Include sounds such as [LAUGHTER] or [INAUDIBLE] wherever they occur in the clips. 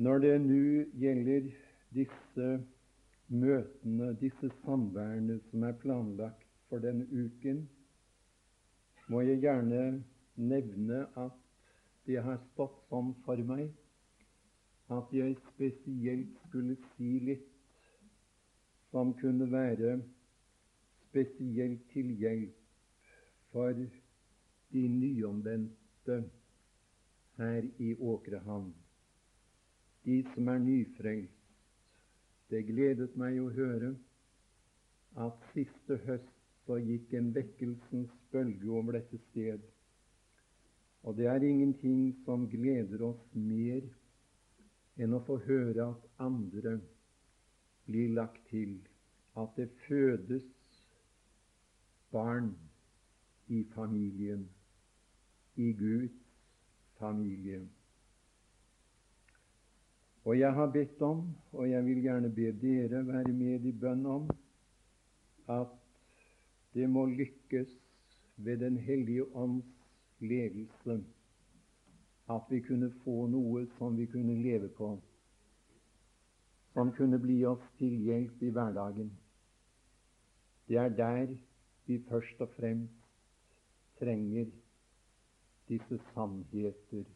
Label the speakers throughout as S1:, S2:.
S1: Når det nå gjelder disse møtene, disse samværene som er planlagt for denne uken, må jeg gjerne nevne at det har stått sånn for meg at jeg spesielt skulle si litt som kunne være spesielt til hjelp for de nyomvendte her i Åkrehamn de som er nyfrelst. Det gledet meg å høre at siste høst så gikk en vekkelsens bølge over dette sted. Og det er ingenting som gleder oss mer enn å få høre at andre blir lagt til, at det fødes barn i familien, i Guds familie. Og jeg har bedt om, og jeg vil gjerne be dere være med i bønn om, at det må lykkes ved Den hellige ånds ledelse at vi kunne få noe som vi kunne leve på, som kunne bli oss til hjelp i hverdagen. Det er der vi først og fremst trenger disse sannheter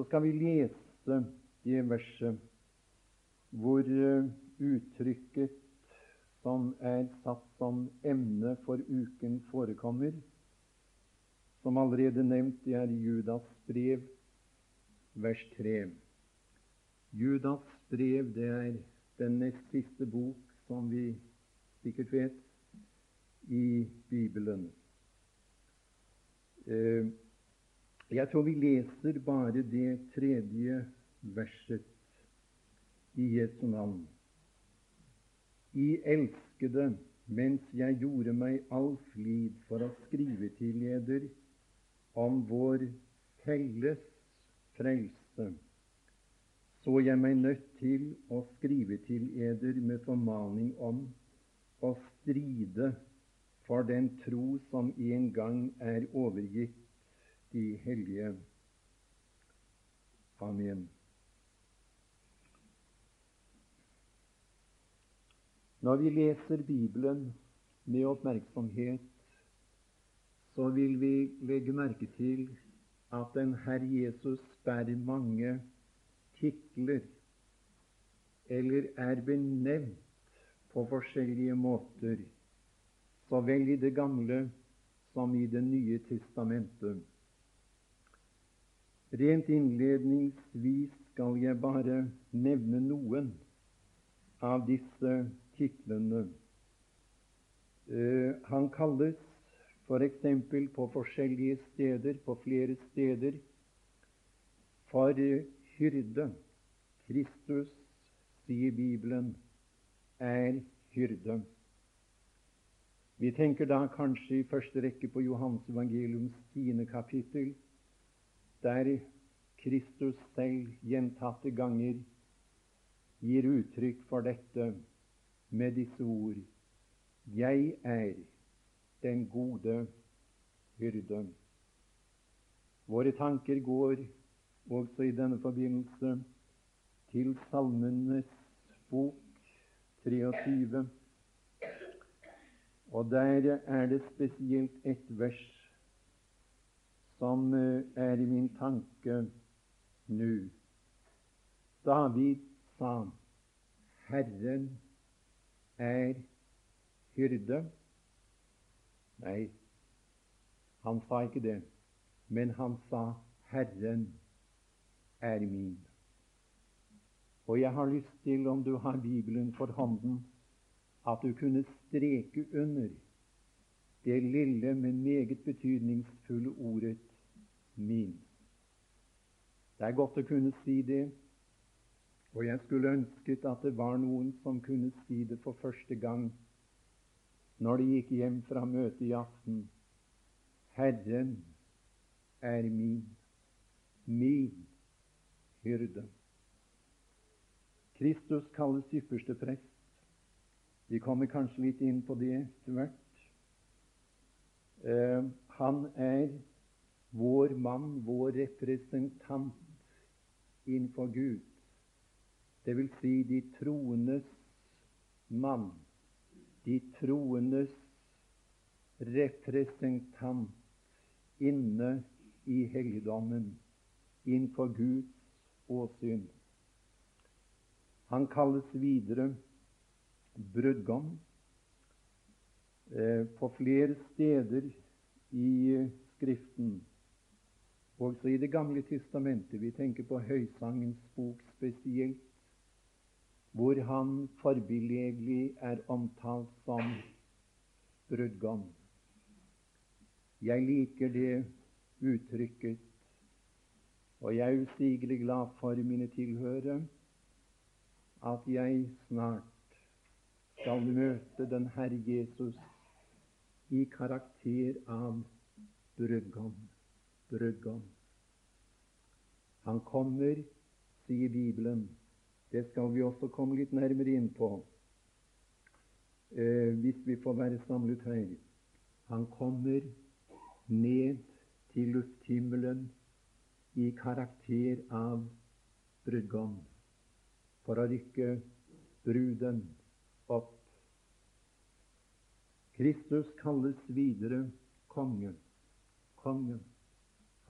S1: så skal vi lese det verset hvor eh, uttrykket som er satt som emne for uken, forekommer. Som allerede nevnt, det er Judas brev, vers 3. Judas brev det er den nest siste bok, som vi sikkert vet, i Bibelen. Eh, jeg tror vi leser bare det tredje verset i Jesu navn. I elskede, mens jeg gjorde meg all flid for å skrive til eder om vår felles frelse, så jeg meg nødt til å skrive til eder med formaning om å stride for den tro som en gang er overgitt de hellige. Amen. Når vi leser Bibelen med oppmerksomhet, så vil vi legge merke til at den Herre Jesus bærer mange titler, eller er benevnt på forskjellige måter, så vel i Det gamle som i Det nye testamentet. Rent innledningsvis skal jeg bare nevne noen av disse titlene. Uh, han kalles f.eks. For på forskjellige steder, på flere steder, for hyrde. Kristus, sier Bibelen, er hyrde. Vi tenker da kanskje i første rekke på Johans evangeliums tiende kapittel, der Kristus selv gjentatte ganger gir uttrykk for dette med disse ord Jeg er den gode hyrde. Våre tanker går også i denne forbindelse til Salmenes bok 23. Og der er det spesielt ett vers som er i min tanke nå. David sa Herren er hyrde. Nei, han sa ikke det, men han sa Herren er min. Og jeg har lyst til, om du har Bibelen for hånden, at du kunne streke under det lille, men meget betydningsfulle ordet min. Det er godt å kunne si det, og jeg skulle ønsket at det var noen som kunne si det for første gang når de gikk hjem fra møtet i aften. Herren er min, min hyrde. Kristus kalles ypperste prest. Vi kommer kanskje litt inn på det etter hvert. Uh, han er vår mann, vår representant innenfor Gud. Det vil si de troendes mann, de troendes representant inne i helligdommen, innenfor Guds åsyn. Han kalles videre brudgom. Eh, på flere steder i Skriften, også i Det gamle testamentet, vi tenker på Høysangens bok spesielt, hvor han forbilledlig er omtalt som brudgom. Jeg liker det uttrykket, og jeg er usigelig glad for mine tilhørere at jeg snart skal møte den Herre Jesus i karakter av brudgom. Brudgom. Han kommer, sier Bibelen. Det skal vi også komme litt nærmere inn på eh, hvis vi får være samlet her. Han kommer ned til lufthimmelen i karakter av brudgom for å rykke bruden opp. Kristus kalles videre kongen. Kongen.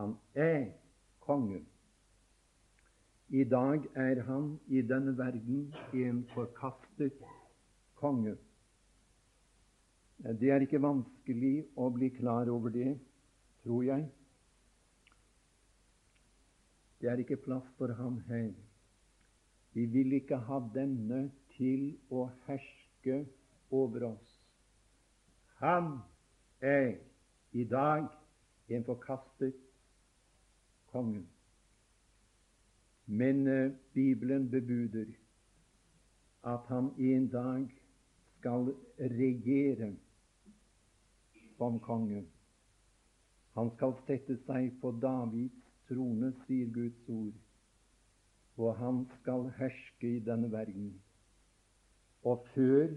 S1: Han er kongen. I dag er han i denne verden en forkastet konge. Det er ikke vanskelig å bli klar over det, tror jeg. Det er ikke plass for ham her. Vi vil ikke ha denne til å herske over oss. Han er i dag en forkastet konge. Men eh, Bibelen bebuder at han en dag skal regjere som konge. Han skal sette seg på Davids trone, sier Guds ord og han skal herske i denne verden. Og før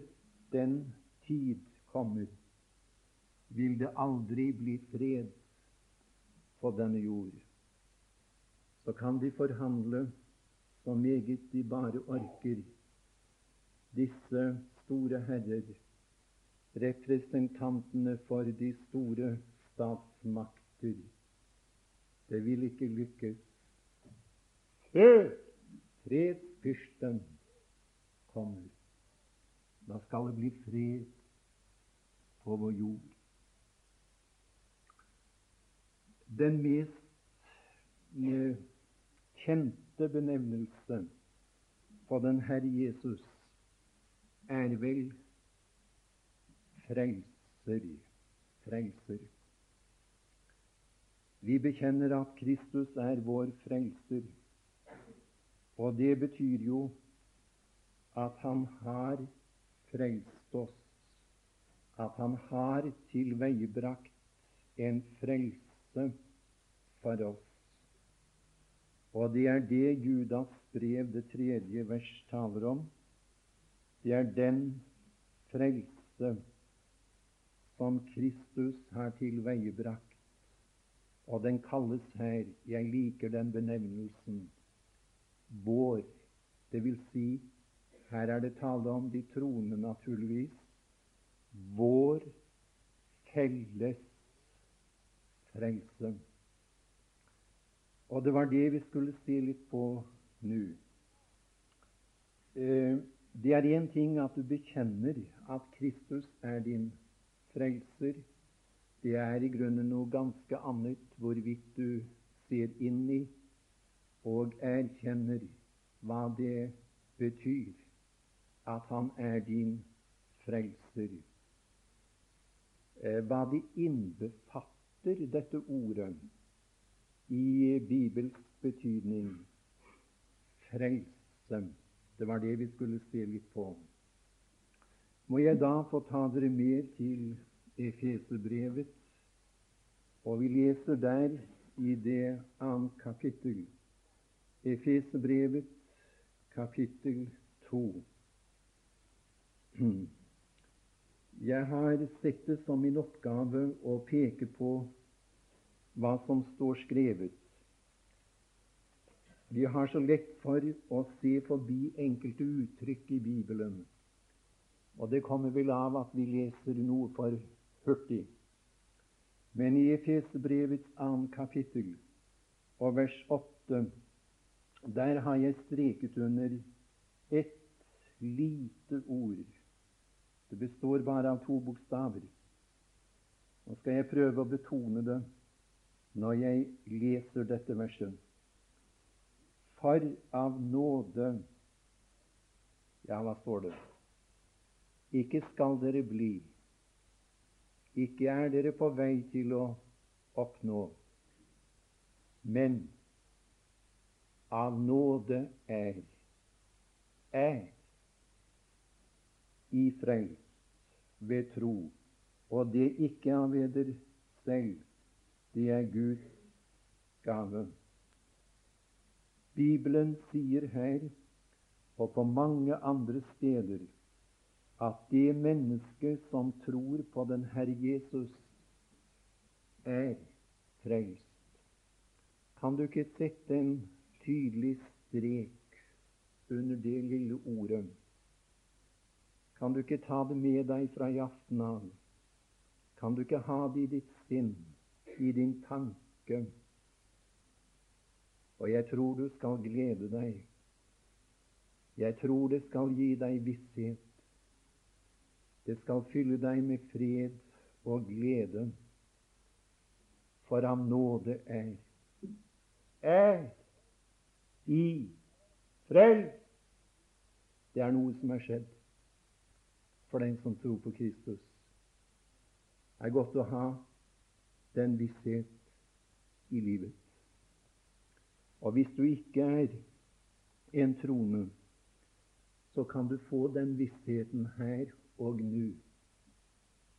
S1: den tid kommer, vil det aldri bli fred på denne jord. Så kan de forhandle så meget de bare orker, disse store herrer, representantene for de store statsmakter. Det vil ikke lykkes før Fredsfyrsten kommer. Da skal det bli fred på vår jord. Den mest eh, kjente benevnelse på den Herre Jesus er vel frelser. Frelser. Vi bekjenner at Kristus er vår frelser. Og det betyr jo at han har frelst oss, at han har tilveiebrakt en frelse for oss. Og det er det Judas brev, det tredje vers, taler om. Det er den frelse som Kristus har tilveiebrakt. Og den kalles her, jeg liker den benevnelsen, vår. Det vil si, her er det tale om de troende, naturligvis. Vår felles frelse. Og det var det vi skulle se litt på nå. Eh, det er én ting at du bekjenner at Kristus er din frelser. Det er i grunnen noe ganske annet hvorvidt du ser inn i og erkjenner hva det betyr at han er din frelser. Eh, hva det innbefatter, dette ordet, i Bibels betydning frelse. Det var det vi skulle se litt på. Må jeg da få ta dere med til Efeserbrevet, og vi leser der i det annet kapittel. Efesebrevet, kapittel 2. Jeg har sett det som min oppgave å peke på hva som står skrevet. Vi har så lett for å se forbi enkelte uttrykk i Bibelen. Og det kommer vel av at vi leser noe for hurtig. Men i Efesbrevets annet kapittel og vers 8, der har jeg streket under et lite ord. Det består bare av to bokstaver. Nå skal jeg prøve å betone det når jeg leser dette verset. For av nåde Ja, hva står det? Ikke skal dere bli, ikke er dere på vei til å oppnå, men av nåde er, er i frelst ved tro, og det ikke av eder selv, det er Guds gave. Bibelen sier her, og på mange andre steder, at det mennesket som tror på den Herre Jesus, er frelst. Kan du ikke sette en tydelig strek under det lille ordet? Kan du ikke ta det med deg fra i aften av? Kan du ikke ha det i ditt sinn, i din tanke? Og jeg tror du skal glede deg. Jeg tror det skal gi deg visshet. Det skal fylle deg med fred og glede. For ham nåde er er i frelst. Det er noe som er skjedd for den som tror på Kristus. Det er godt å ha den visshet i livet. Og hvis du ikke er en trone, så kan du få den vissheten her og nå,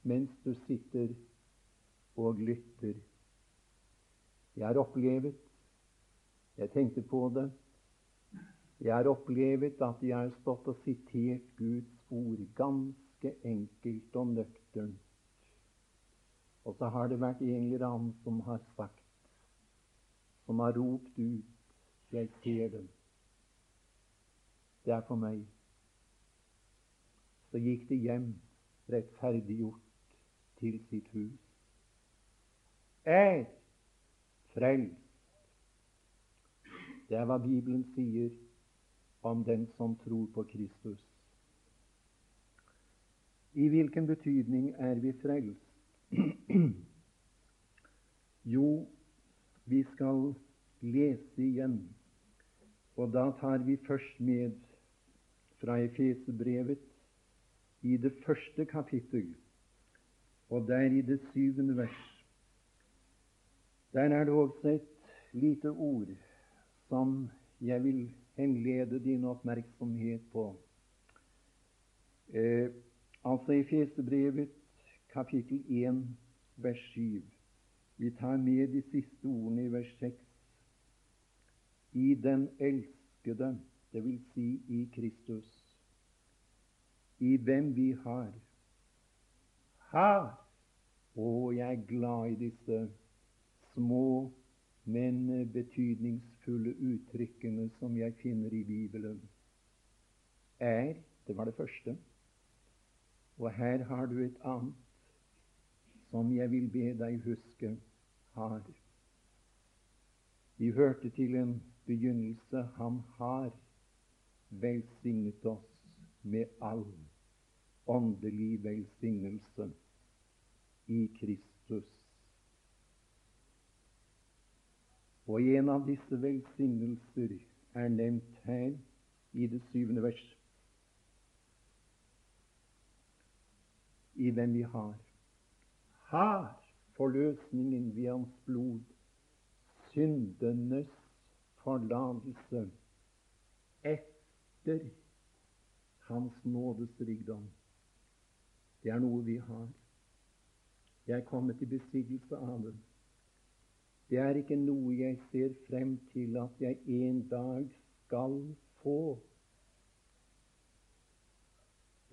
S1: mens du sitter og lytter. Jeg har opplevet Jeg tenkte på det. Jeg har opplevet at jeg har stått og sitert Guds ord ganske enkelt og nøkternt. Og så har det vært en eller annen som har sagt, som har ropt ut jeg ser dem. Det er for meg. Så gikk det hjem rettferdiggjort til sitt hus. Er frelst. Det er hva Bibelen sier om den som tror på Kristus. I hvilken betydning er vi frelst? Jo, vi skal lese igjen og da tar vi først med fra Efesebrevet i det første kapittel, og der i det syvende vers. Der er det også et lite ord som jeg vil henlede din oppmerksomhet på. Eh, altså Efesebrevet kapittel 1 vers 7. Vi tar med de siste ordene i vers 6 i den elskede, dvs. Si i Kristus, i hvem vi har har Å, jeg er glad i disse små, men betydningsfulle uttrykkene som jeg finner i Bibelen. Er det var det første. Og her har du et annet som jeg vil be deg huske har. Vi hørte til en begynnelse. Han har velsignet oss med all åndelig velsignelse i Kristus. Og en av disse velsignelser er nevnt her i det syvende vers. I den vi har har forløsningen ved hans blod, syndenes forlatelse etter Hans nådes rikdom. Det er noe vi har. Jeg er kommet i besittelse av det. Det er ikke noe jeg ser frem til at jeg en dag skal få.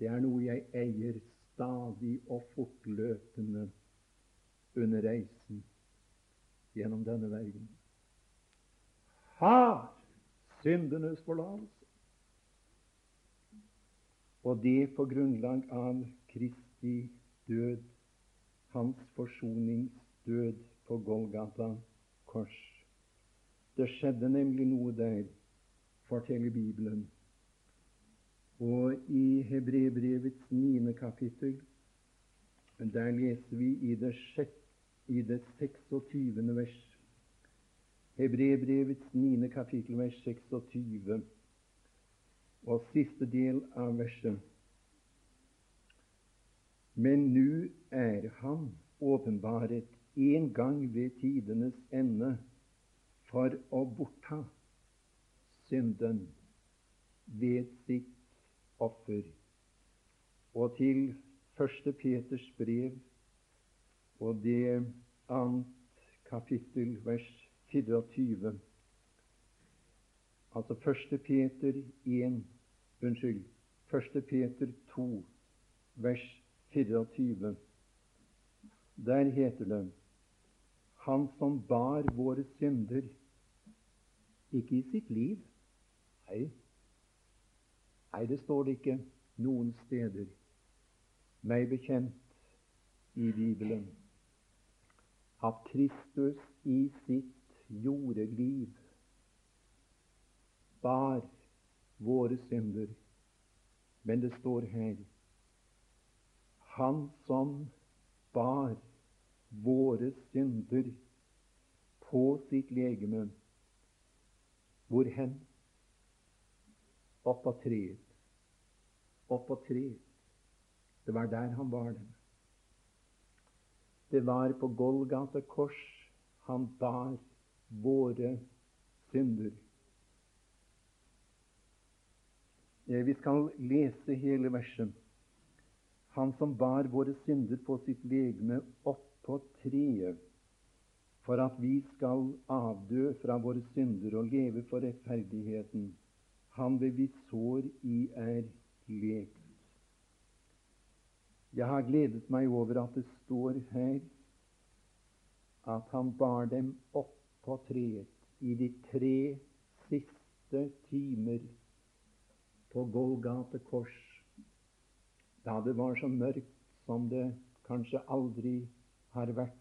S1: Det er noe jeg eier stadig og fortløpende under reisen gjennom denne verden har syndenes forlatelse. Og det på grunnlag av Kristi død, hans forsoningsdød på Golgata kors. Det skjedde nemlig noe der, forteller Bibelen. Og i Hebrebrevets niende kapittel, der leser vi i det, sjette, i det 26. vers. Hebrebrevets 9. kapittel, vers 26, og siste del av verset. Men nå er Han åpenbaret en gang ved tidenes ende for å bortta synden ved sitt offer. Og til 1. Peters brev og det annet kapittel, vers 24 Altså 1. Peter 1 Unnskyld. 1. Peter 2, vers 24. Der heter det Han som bar våre synder ikke i sitt liv. Nei, Nei det står det ikke noen steder, meg bekjent i Bibelen, at Kristus i sitt jordeliv bar våre synder. Men det står her Han som bar våre synder på sitt legeme hvor hen? Opp på treet. Opp på treet. Det var der han bar dem. Det var på Golgata kors han bar våre synder. Vi skal lese hele verset. Han som bar våre synder på sitt legeme opp på treet for at vi skal avdø fra våre synder og leve for rettferdigheten. Han ved vi sår i er lekt. Jeg har gledet meg over at det står her at han bar dem opp på treet i de tre siste timer på Golgate kors, da det var så mørkt som det kanskje aldri har vært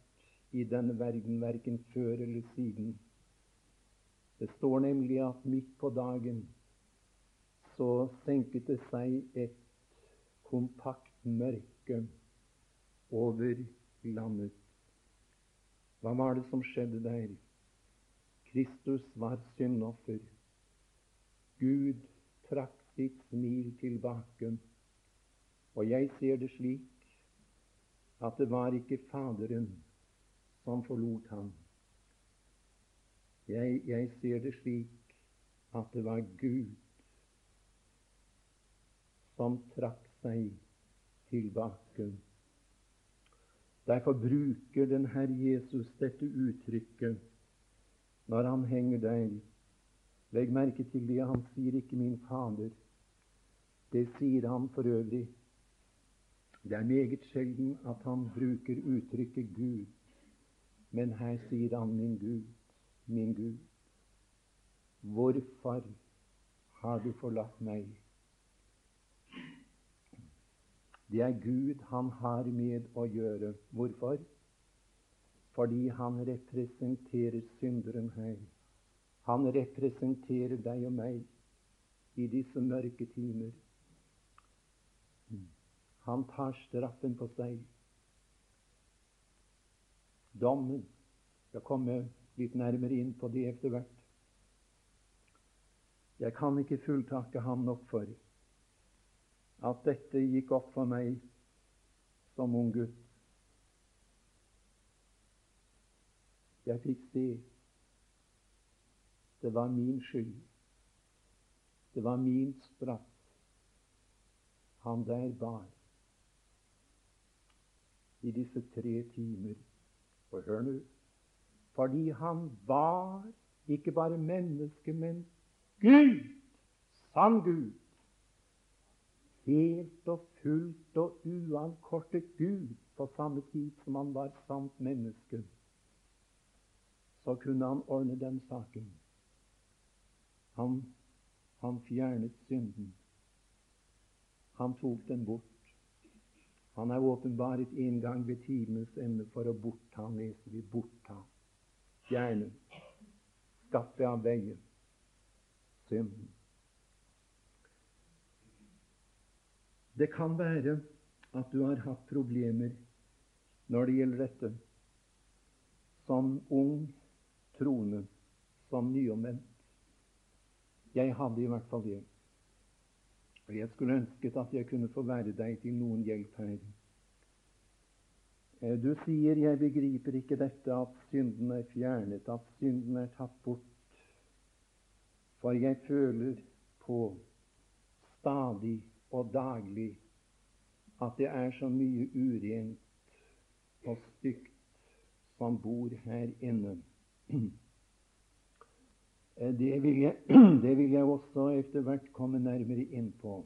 S1: i denne verden, verken før eller siden. Det står nemlig at midt på dagen så senket det seg et kompakt mørke over landet. Hva var det som skjedde der? Kristus var syndoffer. Gud trakk sitt smil tilbake. Og jeg ser det slik at det var ikke Faderen som forlot ham. Jeg, jeg ser det slik at det var Gud som trakk seg tilbake. Derfor bruker den Herre Jesus dette uttrykket når han henger der. Legg merke til det han sier, ikke 'min Fader'. Det sier han for øvrig. Det er meget sjelden at han bruker uttrykket Gud. Men her sier han, min Gud, min Gud, hvorfor har du forlatt meg? Det er Gud han har med å gjøre. Hvorfor? Fordi han representerer synderen her. Han representerer deg og meg i disse mørke timer. Han tar straffen på seg dommen. Skal komme litt nærmere inn på det etter hvert. Jeg kan ikke fulltakke ham nok for at dette gikk opp for meg som ung gutt. Jeg fikk se. Det var min skyld. Det var min straff. Han der bar i disse tre timer og hør nå fordi han var ikke bare menneske, men Gud, sann Gud. Helt og fullt og uankortet Gud på samme tid som han var sant menneske. Så kunne han ordne den saken. Han Han fjernet synden. Han tok den bort. Han er åpenbaret en gang ved tidenes ende for å bortta, leser vi, bortta, fjerne, skaffe av veie synden. Det kan være at du har hatt problemer når det gjelder dette, som ung troende, som nyomvendt. Jeg hadde i hvert fall det. Og jeg skulle ønsket at jeg kunne få være deg til noen hjelp her. Eh, du sier 'jeg begriper ikke dette at synden er fjernet, at synden er tatt bort', for jeg føler på stadig og daglig at det er så mye urent og stygt som bor her inne. [CLEARS THROAT] Det vil, jeg, [CLEARS THROAT] det vil jeg også etter hvert komme nærmere inn på.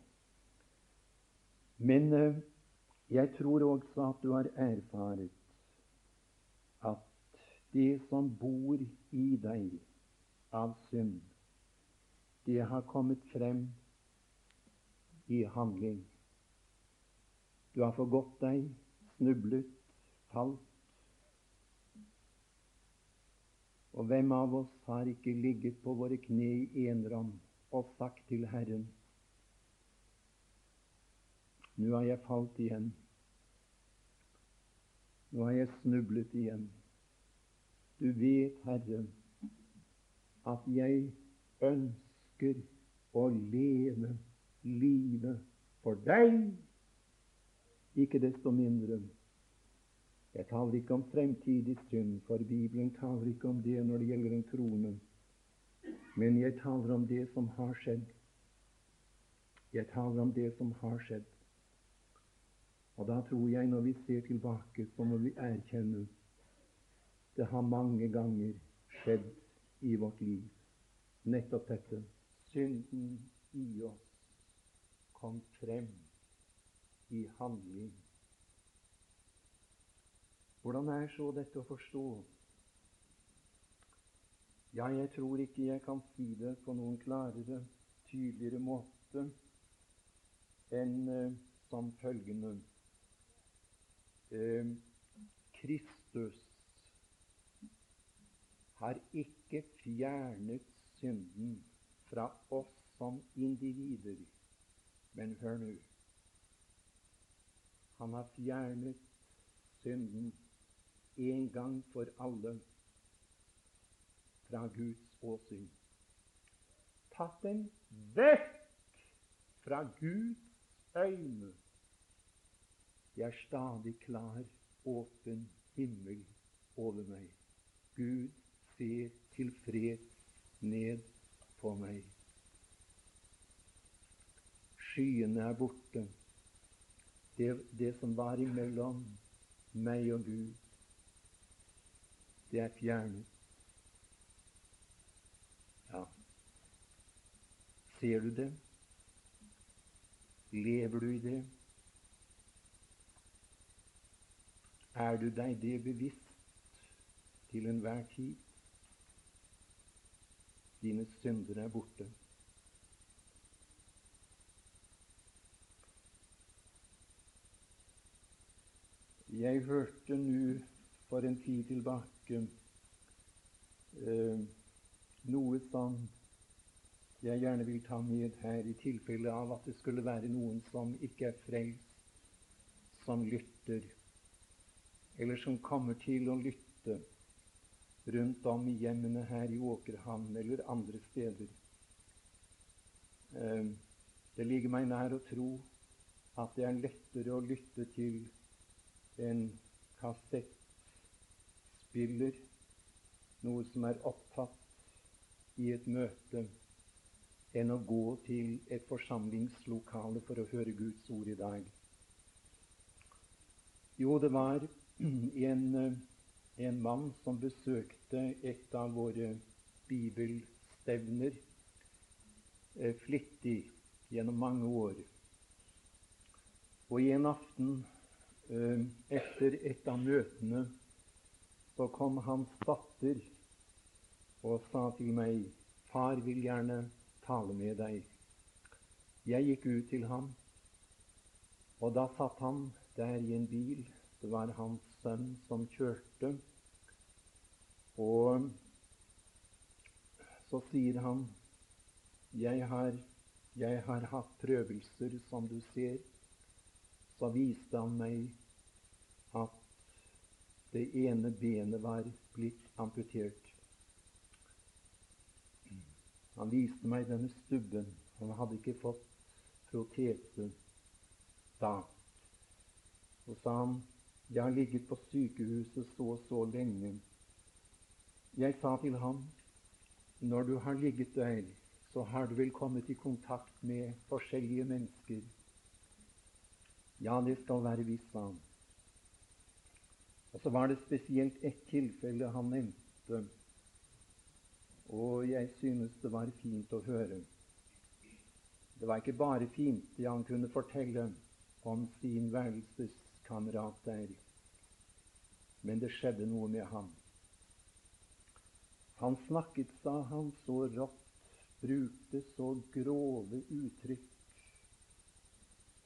S1: Men eh, jeg tror også at du har erfaret at det som bor i deg av synd, det har kommet frem i handling. Du har forgått deg, snublet, falt, Og hvem av oss har ikke ligget på våre kne i enram og sagt til Herren Nå har jeg falt igjen. Nå har jeg snublet igjen. Du vet, Herre, at jeg ønsker å leve livet for deg, ikke desto mindre jeg taler ikke om fremtidig synd, for Bibelen taler ikke om det når det gjelder en krone. Men jeg taler om det som har skjedd. Jeg taler om det som har skjedd. Og da tror jeg, når vi ser tilbake, så må vi erkjenne det har mange ganger skjedd i vårt liv. Nettopp dette. Synden i oss kom frem i handling hvordan er så dette å forstå? Ja, jeg tror ikke jeg kan si det på noen klarere, tydeligere måte enn eh, som følgende eh, Kristus har ikke fjernet synden fra oss som individer. Men hør nå Han har fjernet synden en gang for alle fra Guds åsyn. Tatt den vekk fra Guds øyne. Det er stadig klar, åpen himmel over meg. Gud ser tilfreds ned på meg. Skyene er borte. Det, det som var imellom meg og Gud, det er fjernet. Ja, ser du det? Lever du i det? Er du deg det bevisst til enhver tid? Dine synder er borte. Jeg hørte nå for en tid tilbake eh, noe som jeg gjerne vil ta med her, i tilfelle av at det skulle være noen som ikke er frelst, som lytter, eller som kommer til å lytte rundt om i hjemmene her i Åkerhamn eller andre steder. Eh, det ligger meg nær å tro at det er lettere å lytte til en kassettspiller, noe som er opptatt i et møte, enn å gå til et forsamlingslokale for å høre Guds ord i dag. Jo, det var [CLEARS THROAT] en, en mann som besøkte et av våre bibelstevner eh, flittig gjennom mange år. Og i en aften etter et av møtene så kom hans datter og sa til meg Far vil gjerne tale med deg. Jeg gikk ut til ham, og da satt han der i en bil. Det var hans sønn som kjørte. Og så sier han, jeg har, jeg har hatt prøvelser, som du ser. Så viste han meg at det ene benet var blitt amputert. Han viste meg denne stubben. Han hadde ikke fått protese da. Så sa han jeg har ligget på sykehuset så og så lenge. Jeg sa til ham når du har ligget der, så har du vel kommet i kontakt med forskjellige mennesker. Ja, det skal være visst, sa han. Og så var det spesielt ett tilfelle han nevnte. Og jeg synes det var fint å høre. Det var ikke bare fint det han kunne fortelle om sin værelseskamerat der, men det skjedde noe med ham. Han snakket, sa han, så rått, brukte så grove uttrykk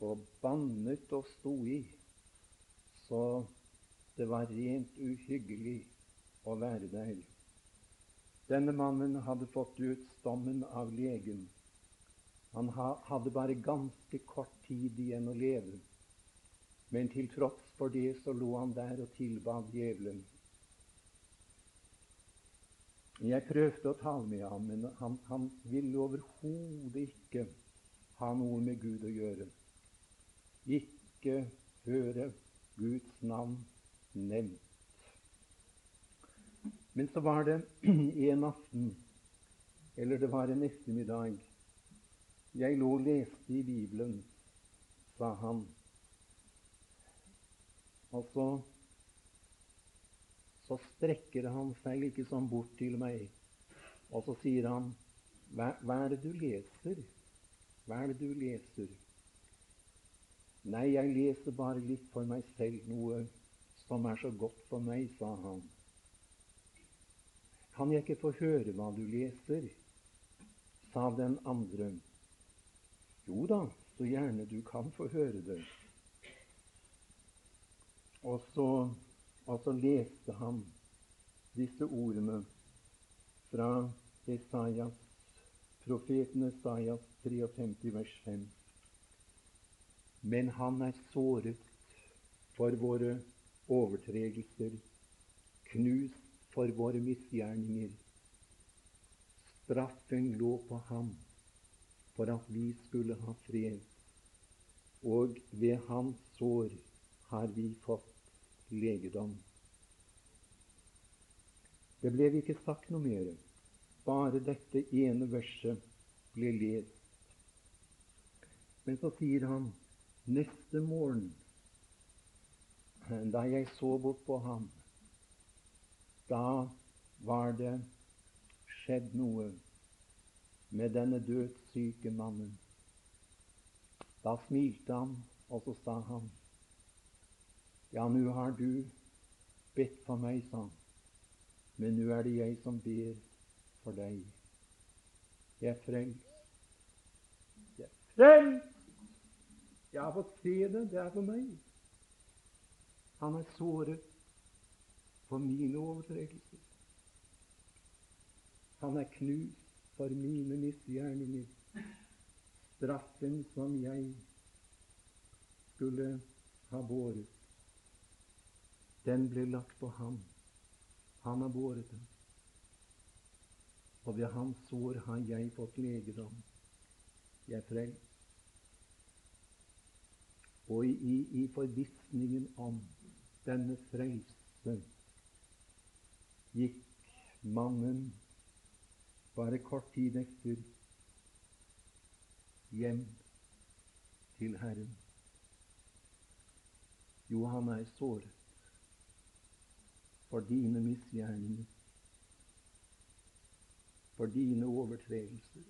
S1: og bannet og sto i, så det var rent uhyggelig å være der. Denne mannen hadde fått dødsdommen av legen. Han hadde bare ganske kort tid igjen å leve. Men til tross for det så lå han der og tilbad djevelen. Jeg prøvde å tale med ham, men han, han ville overhodet ikke ha noe med Gud å gjøre. Ikke høre Guds navn nevnt. Men så var det [CLEARS THROAT] en aften, eller det var en ettermiddag Jeg lå og leste i Bibelen, sa han. Og så, så strekker han seg liksom bort til meg, og så sier han hva, hva er det du leser? Hva er det du leser? Nei, jeg leser bare litt for meg selv, noe som er så godt for meg, sa han. Kan jeg ikke få høre hva du leser? sa den andre. Jo da, så gjerne du kan få høre det. Og så, og så leste han disse ordene fra Esaias, profeten Esaias 53, vers 5. Men han er såret for våre overtredelser, knust for våre misgjerninger. Straffen lå på ham for at vi skulle ha fred, og ved hans sår har vi fått legedom. Det ble ikke sagt noe mer. Bare dette ene verset ble lest. Men så sier han neste morgen, da jeg så bort på ham, da var det skjedd noe med denne dødssyke mannen. Da smilte han, og så sa han, Ja, nå har du bedt for meg, sa han, men nå er det jeg som ber for deg. Jeg er frelst. Jeg er frelst! Jeg har fått se det. Det er for meg. Han er såret for mine overtredelser. Han er knust for mine misgjerninger. Straffen som jeg skulle ha båret, den ble lagt på ham. Han har båret den. Og ved hans sår har jeg fått legedom. Jeg er frelst. Og i, i forvissningen om denne frelse gikk mannen bare kort tid etter hjem til Herren. Jo, han er såret for dine misgjerninger, for dine overtredelser.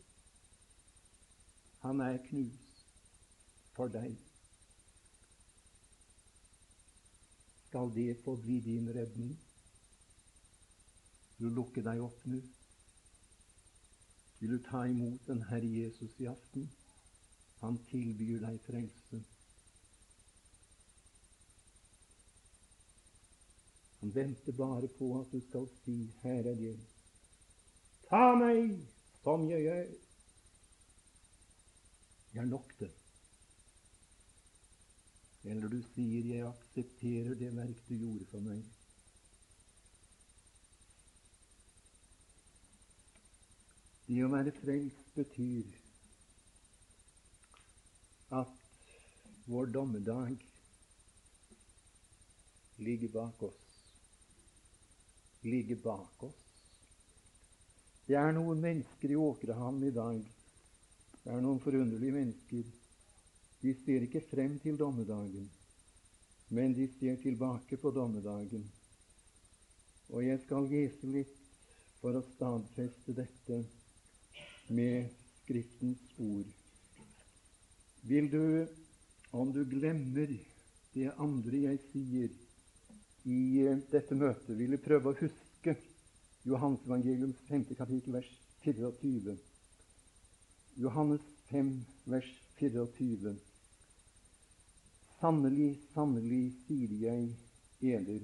S1: Han er knust for deg. Skal det få bli din redning? Vil du lukke deg opp nå? Vil du ta imot den Herre Jesus i aften? Han tilbyr deg frelse. Han venter bare på at du skal si 'Her er jeg'. Ta meg som jeg er. Jeg er nok, det. Eller du sier 'Jeg aksepterer det verk du gjorde for meg'. Det å være frelst betyr at vår dommedag ligger bak oss. Ligger bak oss. Det er noen mennesker i Åkrehamn i dag. Det er noen forunderlige mennesker. De ser ikke frem til dommedagen, men de ser tilbake på dommedagen. Og jeg skal lese litt for å stadfeste dette med Skriftens ord. Vil du, om du glemmer det andre jeg sier i eh, dette møtet, vil du prøve å huske Johannes evangeliums 5. kapittel, vers 24. Johannes 5, vers 24. Sannelig, sannelig, sier jeg eder,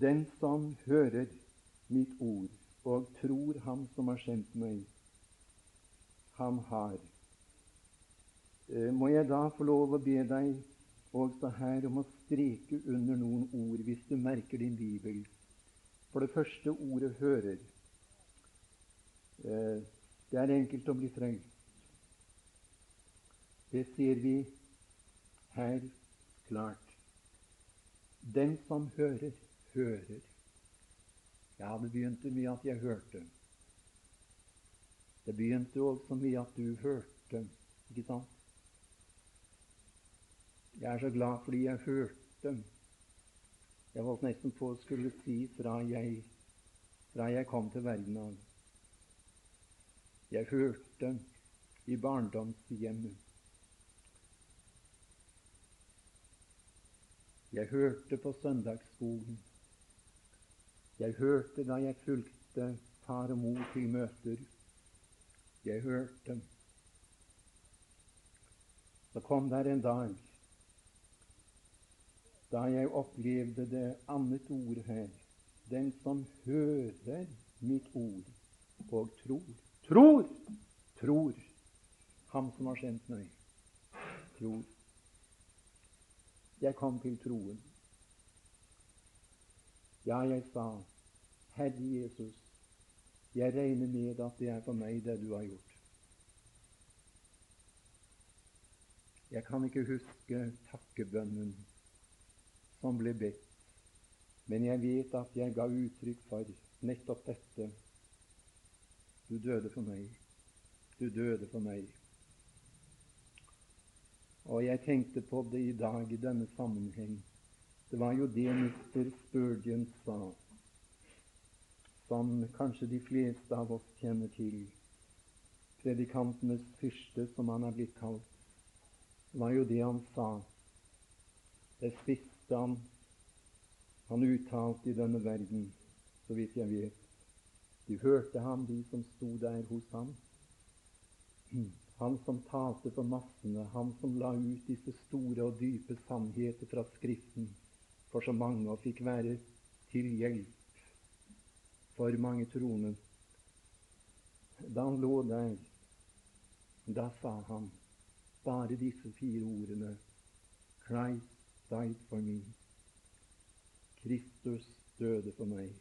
S1: den som hører mitt ord og tror Ham som har sendt meg, han har. Eh, må jeg da få lov å be deg også her om å streke under noen ord, hvis du merker din bibel. For det første ordet 'hører'. Eh, det er enkelt å bli frelst. Det sier vi her klart. Den som hører, hører. Ja, det begynte med at jeg hørte. Det begynte også med at du hørte. Ikke sant? Jeg er så glad fordi jeg hørte. Jeg holdt nesten på å skulle si fra jeg, fra jeg kom til verden av. Jeg hørte i barndomshjemmet. Jeg hørte på søndagsskolen. Jeg hørte da jeg fulgte far og mor til møter. Jeg hørte. Så kom der en dag da jeg opplevde det annet ord her. Den som hører mitt ord og tror Tror! Tror Ham som har sendt meg. Tror. Jeg kom til troen. Ja, jeg sa, Herre Jesus, jeg regner med at det er for meg det du har gjort. Jeg kan ikke huske takkebønnen som ble bedt, men jeg vet at jeg ga uttrykk for nettopp dette. Du døde for meg. Du døde for meg. Og jeg tenkte på det i dag i denne sammenheng. Det var jo det Mr. Spurgeon sa, som kanskje de fleste av oss kjenner til. Predikantenes fyrste, som han er blitt kalt. Var jo det han sa. Det siste han, han uttalte i denne verden, så vidt jeg vet. De hørte ham, de som sto der hos ham. Han som talte for massene, han som la ut disse store og dype sannheter fra Skriften for så mange og fikk være til hjelp for mange troende. Da han lå der, da sa han bare disse fire ordene Christ died for me. Kristus døde for meg.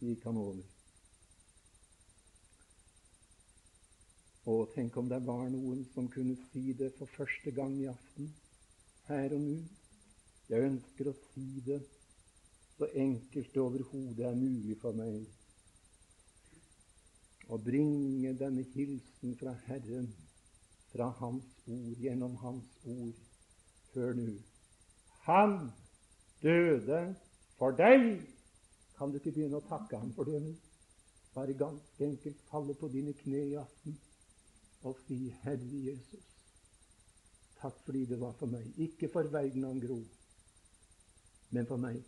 S1: Gikk han over. Og tenk om det var noen som kunne si det for første gang i aften her og nå. Jeg ønsker å si det så enkelt det overhodet er mulig for meg. Å bringe denne hilsen fra Herren, fra Hans ord, gjennom Hans ord. Hør nå. Han døde for deg. Kan du ikke begynne å takke ham for det nå? Bare ganske enkelt falle på dine kne i aften og si, Herre Jesus, Takk fordi det var for meg. Ikke for verden han gro, men for meg.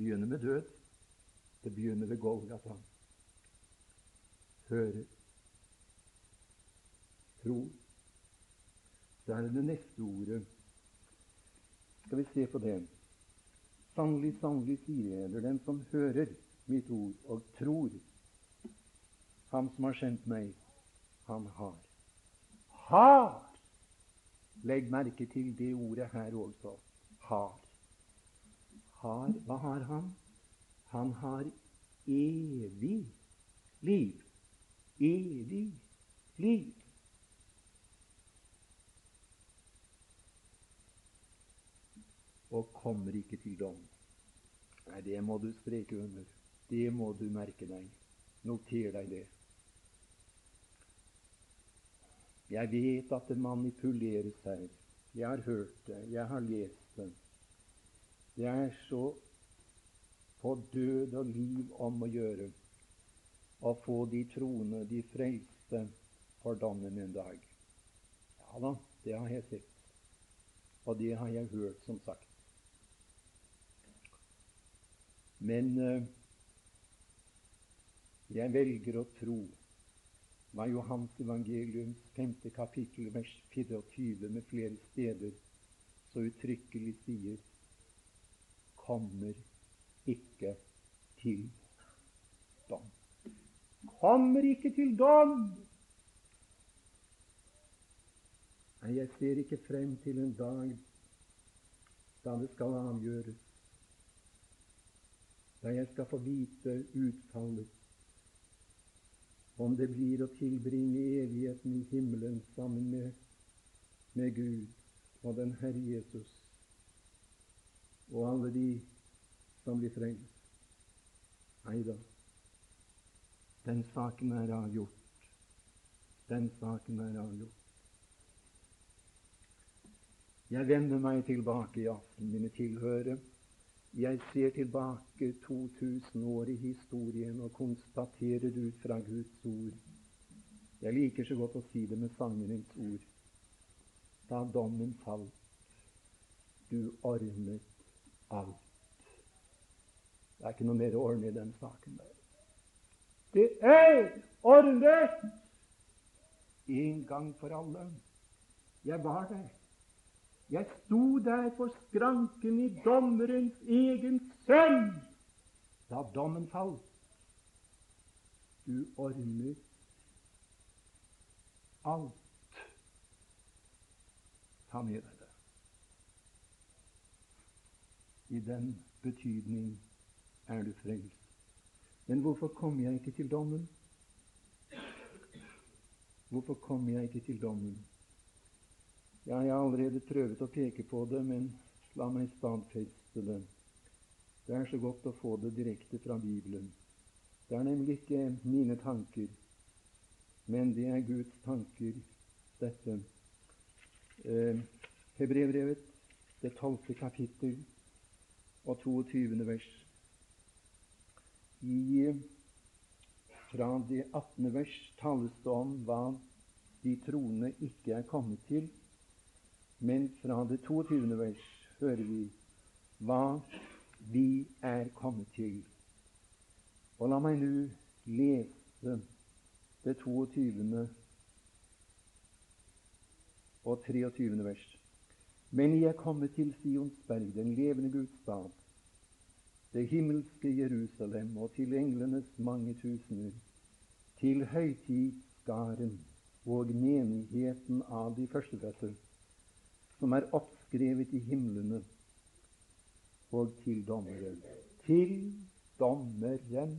S1: begynner med død. Det begynner ved Golgata. Hører. Tror. Så er det det neste ordet. Skal vi se på det? Sannelig, sannelig, sier jeg, det er den som hører mitt ord og tror Han som har sendt meg, han har. Har! Legg merke til det ordet her også. Har. Har Hva har han? Han har evig liv. Evig liv. Og kommer ikke til dom. Nei, det må du streke under. Det må du merke deg. Noter deg det. Jeg vet at det manipuleres her. Jeg har hørt det. Jeg har lest det. Det er så på død og liv om å gjøre å få de troende, de frelste, for dommen en dag. Ja da, det har jeg sett. Og det har jeg hørt, som sagt. Men uh, jeg velger å tro hva Johans evangelium 5. kapittel, vers 24 med flere steder så uttrykkelig sier kommer ikke til dom. Kommer ikke til dom! Nei, jeg ser ikke frem til en dag da det skal avgjøres, da jeg skal få vite utfallet om det blir å tilbringe evigheten i himmelen sammen med, med Gud og den Herre Jesus og alle de som blir frelst. Nei da. Den saken er avgjort. Den saken er avgjort. Jeg vender meg tilbake i aften, mine tilhørere jeg ser tilbake 2000 år i historien og konstaterer ut fra Guds ord Jeg liker så godt å si det med sangerens ord. Da dommen falt, du ordnet alt. Det er ikke noe mer å ordne i den saken der. Det er ordnet en gang for alle. Jeg var der. Jeg sto der på skranken i dommerens egen sønn da dommen falt. Du ordner alt. Ta med deg det. I den betydning er du frelst. Men hvorfor kom jeg ikke til dommen? Hvorfor kom jeg ikke til dommen? Ja, jeg har allerede prøvd å peke på det, men la meg stadfeste det. Det er så godt å få det direkte fra Bibelen. Det er nemlig ikke mine tanker, men det er Guds tanker, dette. Eh, Hebrevbrevet, det tolvte kapittel og 22. vers. I, fra det 18. vers tales det om hva de troende ikke er kommet til men fra det 22. vers hører vi hva vi er kommet til. Og la meg nå lese det 22. og 23. vers. Men jeg er kommet til Sionsberg, den levende Guds stad, det himmelske Jerusalem, og til englenes mange tusener, til høytidsskaren og menigheten av de førstefødte som er oppskrevet i himlene, og til dommeren. Til dommeren,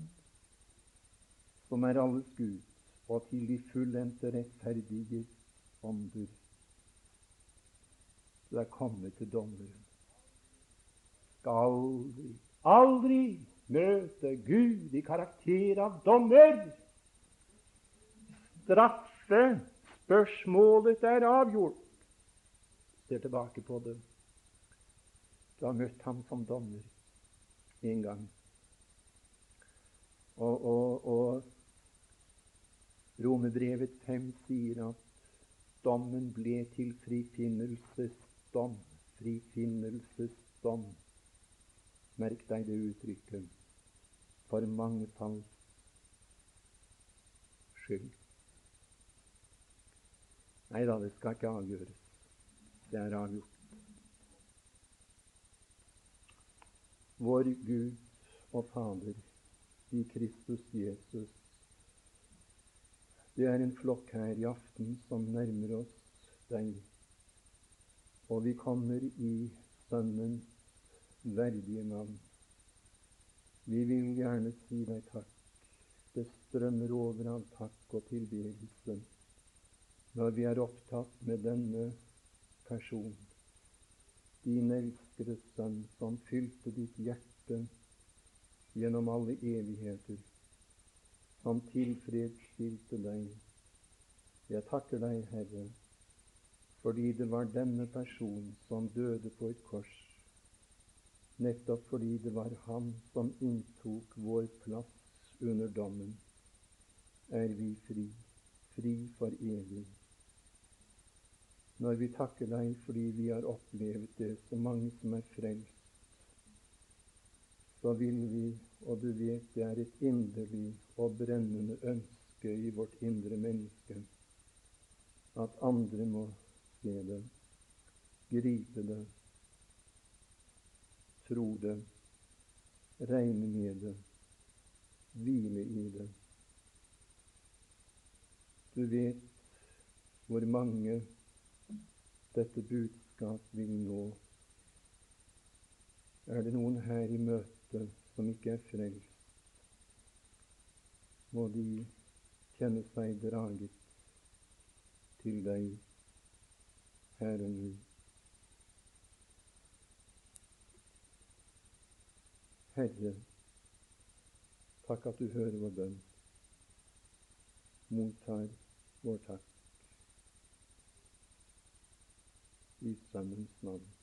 S1: som er alles Gud, og til de fullendte rettferdige ånder. Du er kommet til dommeren. Skal aldri, aldri møte Gud i karakter av dommer. Straffe spørsmålet er avgjort ser tilbake på det. Du har møtt ham som dommer en gang. Og, og, og Romebrevet 5 sier at dommen ble til frifinnelsesdom. Frifinnelsesdom. Merk deg det uttrykket for mangefalls skyld. Nei da, det skal ikke avgjøres. Det er avgjort. Vår Gud og Fader i Kristus Jesus. Det er en flokk her i aften som nærmer oss deg, og vi kommer i Sønnens verdige navn. Vi vil gjerne si deg takk. Det strømmer over av takk og tilbedelse når vi er opptatt med denne person, din elskede sønn, som fylte ditt hjerte gjennom alle evigheter, som tilfredsstilte deg. Jeg takker deg, Herre, fordi det var denne person som døde på et kors, nettopp fordi det var han som inntok vår plass under dommen, er vi fri, fri for evig. Når vi takker deg fordi vi har opplevd det, så mange som er frelst, så vil vi, og du vet det er et inderlig og brennende ønske i vårt indre menneske, at andre må se det, gripe det, tro det, regne med det, hvile i det. Du vet hvor mange dette budskap vil nå. Er det noen her i møtet som ikke er frelst, må de kjenne seg draget til deg her og nå. Herre, takk at du hører vår bønn, mottar vår takk. I Sønnens navn.